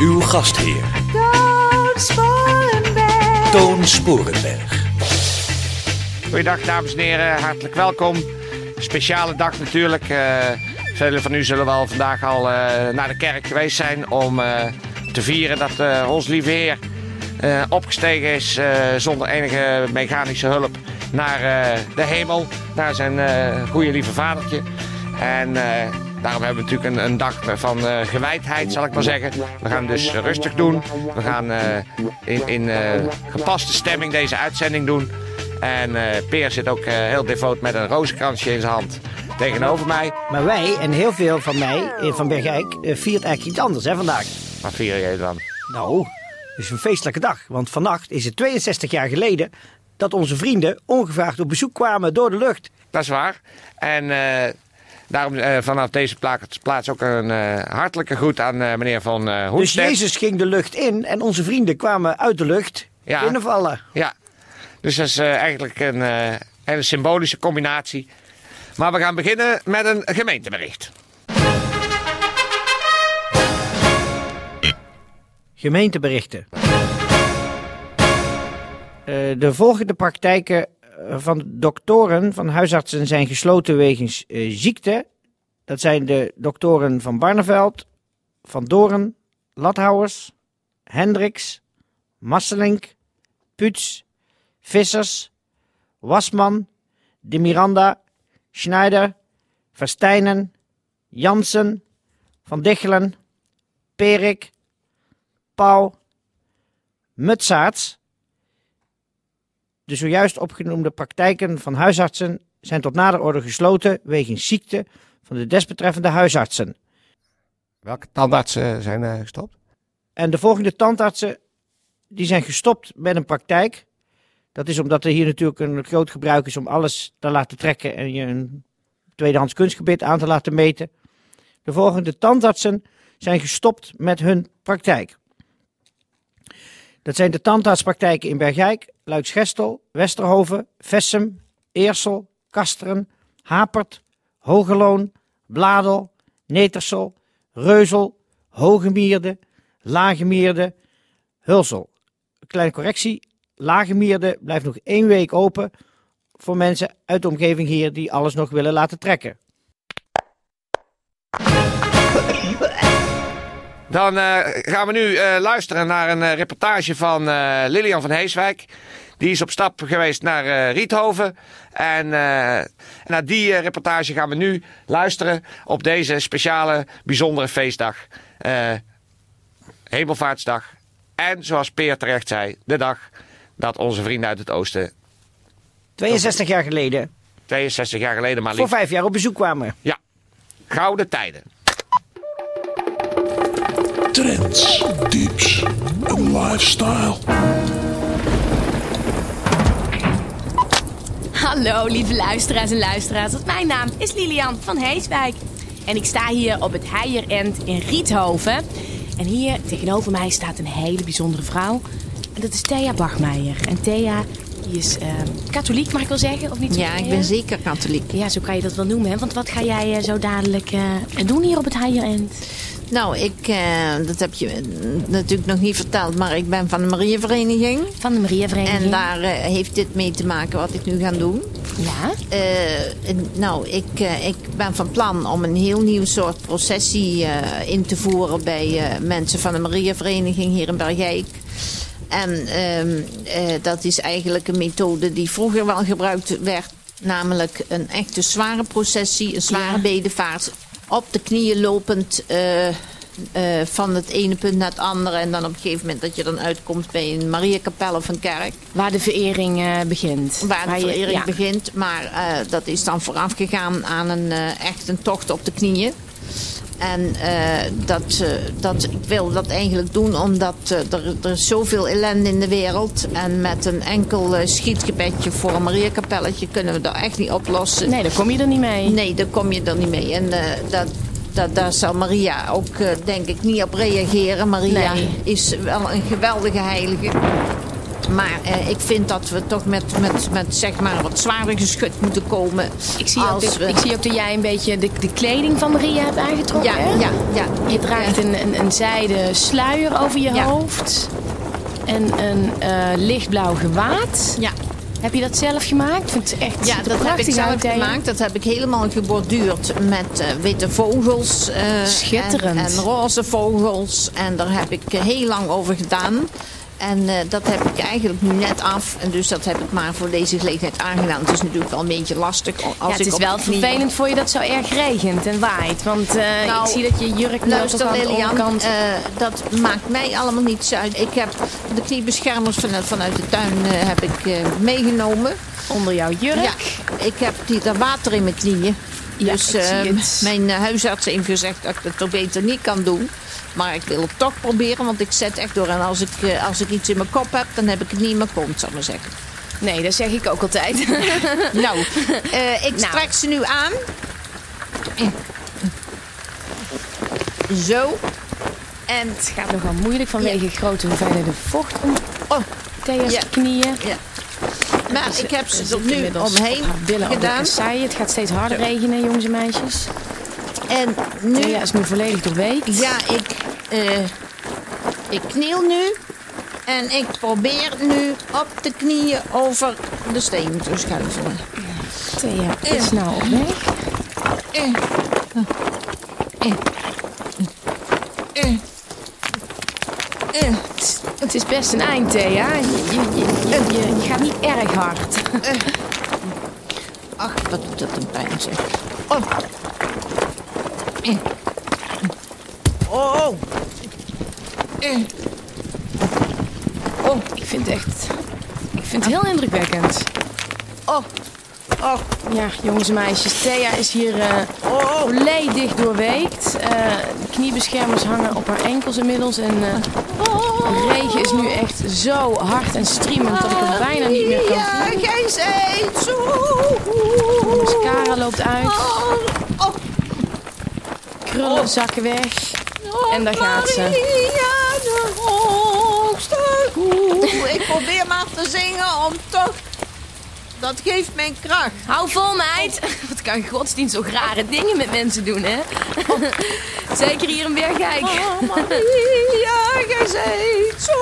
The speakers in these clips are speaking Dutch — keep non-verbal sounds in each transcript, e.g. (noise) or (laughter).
Uw gastheer, Toon Sporenberg. Toon Sporenberg. Goeiedag dames en heren, hartelijk welkom. Speciale dag natuurlijk. Eh, velen van u zullen wel vandaag al eh, naar de kerk geweest zijn om eh, te vieren dat eh, ons lieve Heer eh, opgestegen is eh, zonder enige mechanische hulp naar eh, de hemel, naar zijn eh, goede lieve vadertje. En eh, daarom hebben we natuurlijk een, een dag van eh, gewijdheid, zal ik maar zeggen. We gaan dus rustig doen. We gaan eh, in, in eh, gepaste stemming deze uitzending doen. En Peer zit ook heel devoot met een rozenkransje in zijn hand tegenover mij. Maar wij en heel veel van mij, van Bergijk, viert eigenlijk iets anders hè, vandaag. Wat vier jij dan? Nou, het is een feestelijke dag. Want vannacht is het 62 jaar geleden dat onze vrienden ongevraagd op bezoek kwamen door de lucht. Dat is waar. En daarom eh, vanaf deze plaats, plaats ook een eh, hartelijke groet aan eh, meneer Van eh Dus. Jezus ging de lucht in en onze vrienden kwamen uit de lucht Ja. binnenvallen. Ja, dus dat is eigenlijk een hele symbolische combinatie. Maar we gaan beginnen met een gemeentebericht. Gemeenteberichten. De volgende praktijken van doktoren van huisartsen zijn gesloten wegens eh, ziekte. Dat zijn de doktoren van Barneveld, Van Doren, Lathouwers, Hendricks, Masselink, Puts, Vissers, Wasman, De Miranda, Schneider, Verstijnen, Jansen, Van Dichelen, Perik, Pauw, Mutsaerts. De zojuist opgenoemde praktijken van huisartsen zijn tot nader orde gesloten wegens ziekte van de desbetreffende huisartsen. Welke tandartsen zijn eh, gestopt? En de volgende tandartsen die zijn gestopt met een praktijk. Dat is omdat er hier natuurlijk een groot gebruik is om alles te laten trekken en je een tweedehands kunstgebied aan te laten meten. De volgende tandartsen zijn gestopt met hun praktijk. Dat zijn de tandartspraktijken in Bergijk, Luiksgestel, Westerhoven, Vessem, Eersel, Kasteren, Hapert, Hogeloon, Bladel, Netersel, Reuzel, Hogemierde, Lagemierde, Hulsel. Kleine correctie, Lagemierde blijft nog één week open voor mensen uit de omgeving hier die alles nog willen laten trekken. Dan eh, gaan we nu eh, luisteren naar een eh, reportage van Lilian van Heeswijk. Die is op stap geweest naar Riethoven. En naar die reportage gaan we nu luisteren op deze speciale, bijzondere feestdag. Hemelvaartsdag. En zoals Peer terecht zei, de dag dat onze vrienden uit het oosten 62 jaar geleden, 62 jaar geleden maar voor vijf jaar op bezoek kwamen. Ja, gouden tijden. Trends, tips en lifestyle. Hallo lieve luisteraars en luisteraars. Mijn naam is Lilian van Heeswijk. En ik sta hier op het Heijerend in Riethoven. En hier tegenover mij staat een hele bijzondere vrouw. En dat is Thea Bachmeijer. En Thea die is ehm, katholiek, mag ik wel zeggen? Of niet Ja, ik ben zeker katholiek. Ja, zo kan je dat wel noemen. Hè? Want wat ga jij eh, zo dadelijk eh, doen hier op het Heijerend? Nou, ik, eh, dat heb je natuurlijk nog niet verteld, maar ik ben van de Mariavereniging. Van de Mariavereniging. En daar eh, heeft dit mee te maken wat ik nu ga doen. Ja? Eh, nou, ik, eh, ik ben van plan om een heel nieuw soort processie eh, in te voeren bij eh, mensen van de Mariavereniging hier in Bergijk. En ehm, eh, dat is eigenlijk een methode die vroeger wel gebruikt werd. Namelijk een echte zware processie, een zware Ja. bedevaart. Op de knieën lopend eh, eh, van het ene punt naar het andere. En dan op een gegeven moment dat je dan uitkomt bij een Mariakapel of een kerk. Waar de verering eh, begint. Waar de je- verering ja. begint. Maar dat is dan vooraf gegaan aan een, echt een tocht op de knieën. En eh, dat, dat, ik wil dat eigenlijk doen omdat eh, er, er is zoveel ellende in de wereld. En met een enkel eh, schietgebedje voor een Mariakapelletje kunnen we dat echt niet oplossen. Nee, daar kom je er niet mee. Nee, daar kom je er niet mee. En dat, dat, daar zal Maria ook, denk ik, niet op reageren. Maria Nee. is wel een geweldige heilige. Maar eh, ik vind dat we toch met, met, met zeg maar wat zwaarder geschut moeten komen. Ik zie, ook we- ik zie ook dat jij een beetje de, de kleding van Maria hebt aangetrokken. Ja, hè? ja, ja. Je draagt een, een, een zijden sluier over je Ja. hoofd. En een eh, lichtblauw gewaad. Ja. Heb je dat zelf gemaakt? Ik vind het echt Ja, dat heb ik zelf gemaakt. Dat heb ik helemaal geborduurd met eh, witte vogels. Schitterend. En, en roze vogels. En daar heb ik heel lang over gedaan. En eh, dat heb ik eigenlijk nu net af. En dus dat heb ik maar voor deze gelegenheid aangedaan. Het is natuurlijk wel een beetje lastig. Als Ja, het ik is wel vervelend voor je dat zo erg regent en waait. Want eh, Nou, ik zie dat je jurk Luister aan de Lilian, onderkant... eh, dat maakt mij allemaal niets uit. Ik heb de kniebeschermers vanuit, vanuit de tuin heb ik, meegenomen. onder jouw jurk. Ja, ik heb die, daar water in mijn knieën. Ja, dus ik zie het. mijn huisarts heeft gezegd dat ik het toch beter niet kan doen. Maar ik wil het toch proberen, want ik zet echt door. En als ik, eh, als ik iets in mijn kop heb, dan heb ik het niet in mijn kont, zal ik maar zeggen. Nee, dat zeg ik ook altijd. (laughs) nou, eh, ik Nou. strek ze nu aan. Zo. En het gaat nogal moeilijk vanwege grote hoeveelheden vocht om oh, Thea's Ja. knieën. ja. Maar Dus, ik heb eh, ze zit er nu omheen gedaan. kasseien. Het gaat steeds harder regenen, jongens en meisjes. En nu Thea is nu volledig doorweekt. Ja, ik, eh, ik kniel nu. En ik probeer nu op de knieën over de steen te schuiven. Thea is nou op weg. Eh. Eh. Eh. Eh. Het is best een eind, Thea. Je, je, je, gaat niet erg hard. Ach, wat doet dat een pijn zeg. Oh. Eh. Oh. Eh. Oh, ik vind het echt... Ik vind het heel indrukwekkend. Oh. Oh. Ja, jongens en meisjes. Thea is hier Oh. volledig doorweekt. Eh, de kniebeschermers hangen op haar enkels inmiddels. En eh, de regen is nu echt zo hard en streamend dat ik het bijna niet meer kan Ja, zien. gij zijt zo De mascara loopt uit. Oh. Oh. Krullen zakken weg. En daar gaat ze. Ik probeer maar te zingen om toch... Dat geeft mijn kracht. Hou vol, meid. Wat kan godsdienst ook rare dingen met mensen doen, hè? Zeker hier in Bergijk. Oh, Maria, gij zijt zo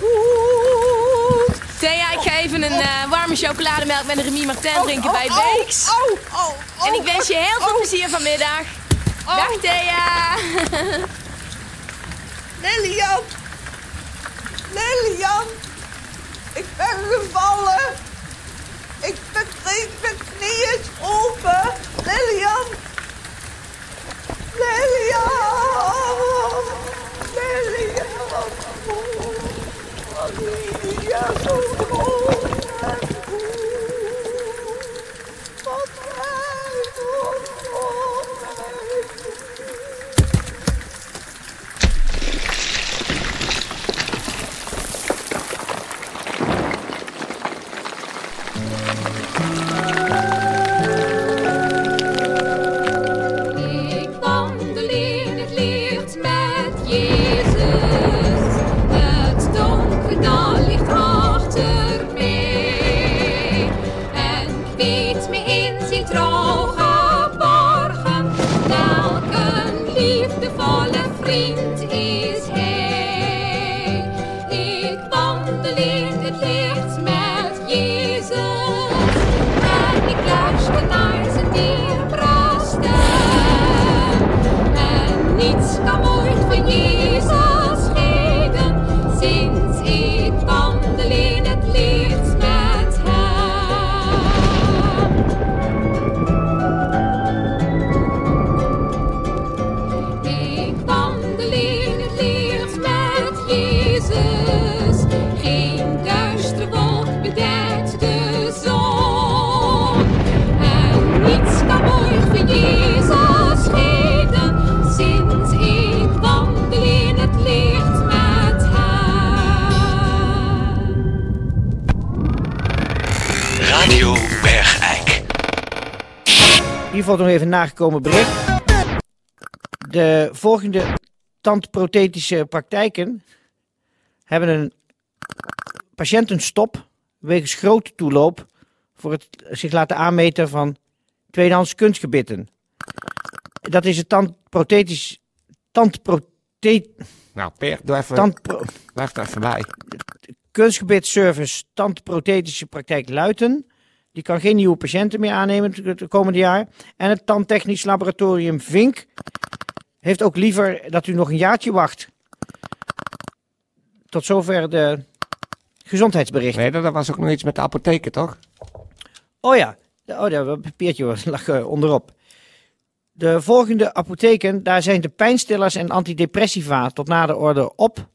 goed. Thea, ik ga even een eh, warme chocolademelk met een Remy Martin drinken Oh, bij oh, Beeks. Oh, oh, oh, En ik wens je heel veel oh, plezier vanmiddag. oh. Dag, Thea. Lilian. Lilian. Ik ben gevallen. Ik ben, mijn knie is open. Lilian. Lilian. Lilian. Lilian. Zo queen. Radio Bergijk. Hiervoor nog even nagekomen bericht. De volgende tandprothetische praktijken hebben een patiëntenstop wegens grote toeloop voor het zich laten aanmeten van tweedehands kunstgebitten. Dat is het tandprothetisch... Tandprothetisch... Nou, per, doe even, tandpro, even bij kunstgebitservice tandprothetische praktijk Luiten. Die kan geen nieuwe patiënten meer aannemen het komende jaar. En het tandtechnisch laboratorium Vink heeft ook liever dat u nog een jaartje wacht. Tot zover de gezondheidsbericht. Nee, dat was ook nog iets met de apotheken, toch? Oh ja, oh, dat papiertje was- (laughs) lag eh, onderop. De volgende apotheken, daar zijn de pijnstillers en antidepressiva tot na de orde op.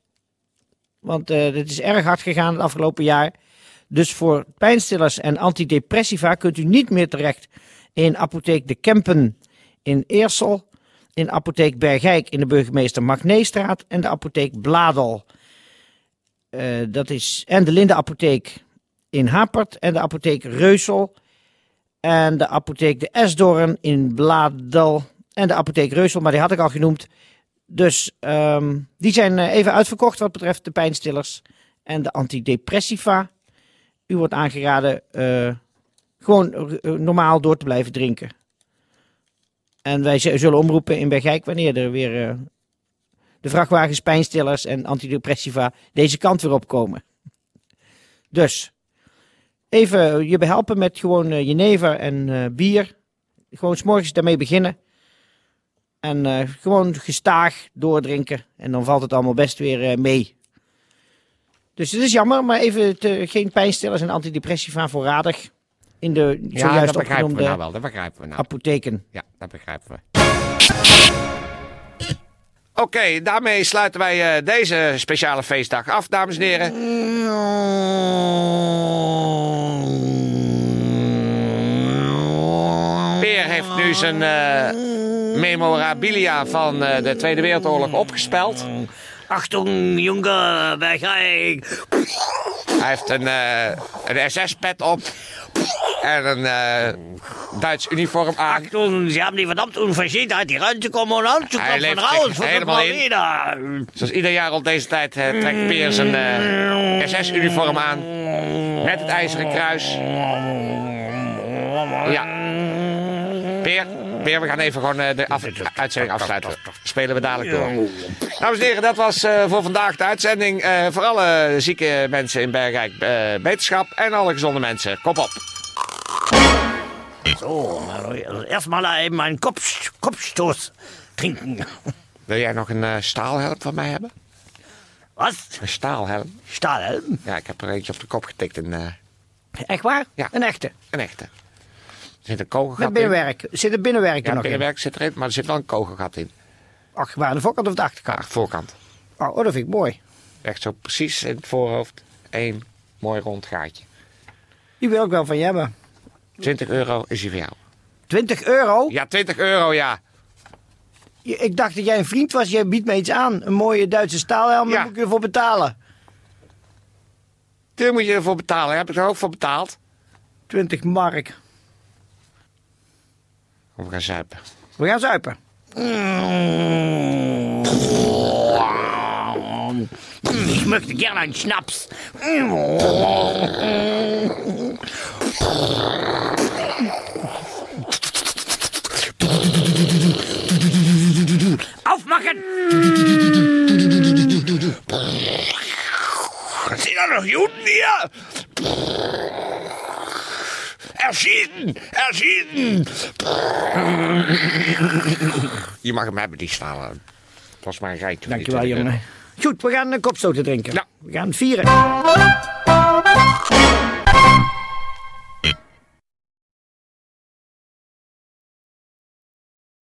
Want eh dit is erg hard gegaan het afgelopen jaar. Dus voor pijnstillers en antidepressiva kunt u niet meer terecht in apotheek De Kempen in Eersel, in apotheek Bergijk in de burgemeester Magneestraat en de apotheek Bladel. Eh, dat is, en de Linde apotheek in Hapert en de apotheek Reusel en de apotheek De Esdoorn in Bladel en de apotheek Reusel, maar die had ik al genoemd. Dus ehm, die zijn eh, even uitverkocht wat betreft de pijnstillers en de antidepressiva. U wordt aangeraden eh, gewoon eh, normaal door te blijven drinken. En wij zullen omroepen in Bergijk wanneer er weer de vrachtwagens, pijnstillers en antidepressiva deze kant weer opkomen. Dus even je behelpen met gewoon jenever en bier. Gewoon s'morgens daarmee beginnen. En eh, gewoon gestaag doordrinken. En dan valt het allemaal best weer eh, mee. Dus het is jammer, maar even te- geen pijnstillers en antidepressiva voorradig. In de Ja, zojuist dat begrijpen we nou wel. Dat begrijpen we nou. apotheken. Ja, dat begrijpen we. Oké, daarmee sluiten wij eh, deze speciale feestdag af, dames en heren. Peer heeft nu zijn memorabilia van eh, de Tweede Wereldoorlog opgespeld. Achtung, jonge Bergijk. Hij heeft een, eh, een SS-pet op en een eh, Duits uniform aan. Achtung, ze hebben die verdammt unverschiedenheid die reinzukommen und Hij anzukommen leeft raus. zich von helemaal in. Marina. Zoals ieder jaar op deze tijd trekt Peer zijn SS-uniform aan. Met het ijzeren kruis. Ja. Peer, Peer, we gaan even gewoon eh, de af- uitzending afsluiten. Spelen we dadelijk door. Dames en heren, dat was eh, voor vandaag de uitzending. Eh, voor alle zieke mensen in Bergrijk beterschap. En alle gezonde mensen, kop op. So, erstmal eben einen Kopf, Kopfstoß trinken. Wil jij nog een staalhelm van mij hebben? Was? Een staalhelm? Stahlhelm? Ja, ik heb er eentje op de kop getikt. Eh, Echt waar? Ja. Een echte. een echte. Er zit een kogelgat in. binnenwerk. Zit er binnenwerk er Ja, nog binnenwerk zit erin, maar er zit wel een kogelgat in. in? Ach, waar, de voorkant of de achterkant? Ja, voorkant. Oh, oh, dat vind ik mooi. Echt zo precies in het voorhoofd. Eén mooi rond gaatje. Die wil ik wel van je hebben. 20 euro is die voor jou. 20 euro? Ja, 20 euro, ja. Je- Ik dacht dat jij een vriend was. Jij biedt me iets aan. Een mooie Duitse staalhelm. Ja. Daar moet ik ervoor betalen. Daar moet je ervoor betalen. Heb je er ook voor betaald? 20 mark. We gaan zuipen. We gaan zuipen. Ich möchte gerne einen Schnaps. Aufmachen! Sind da noch Juden hier? Erschießen! Erschießen! Je mag hem hebben, die stalen. Dat was maar een rijtje. Dankjewel, 20 euro. jongen. Goed, we gaan een kopstoten drinken. Ja. We gaan vieren.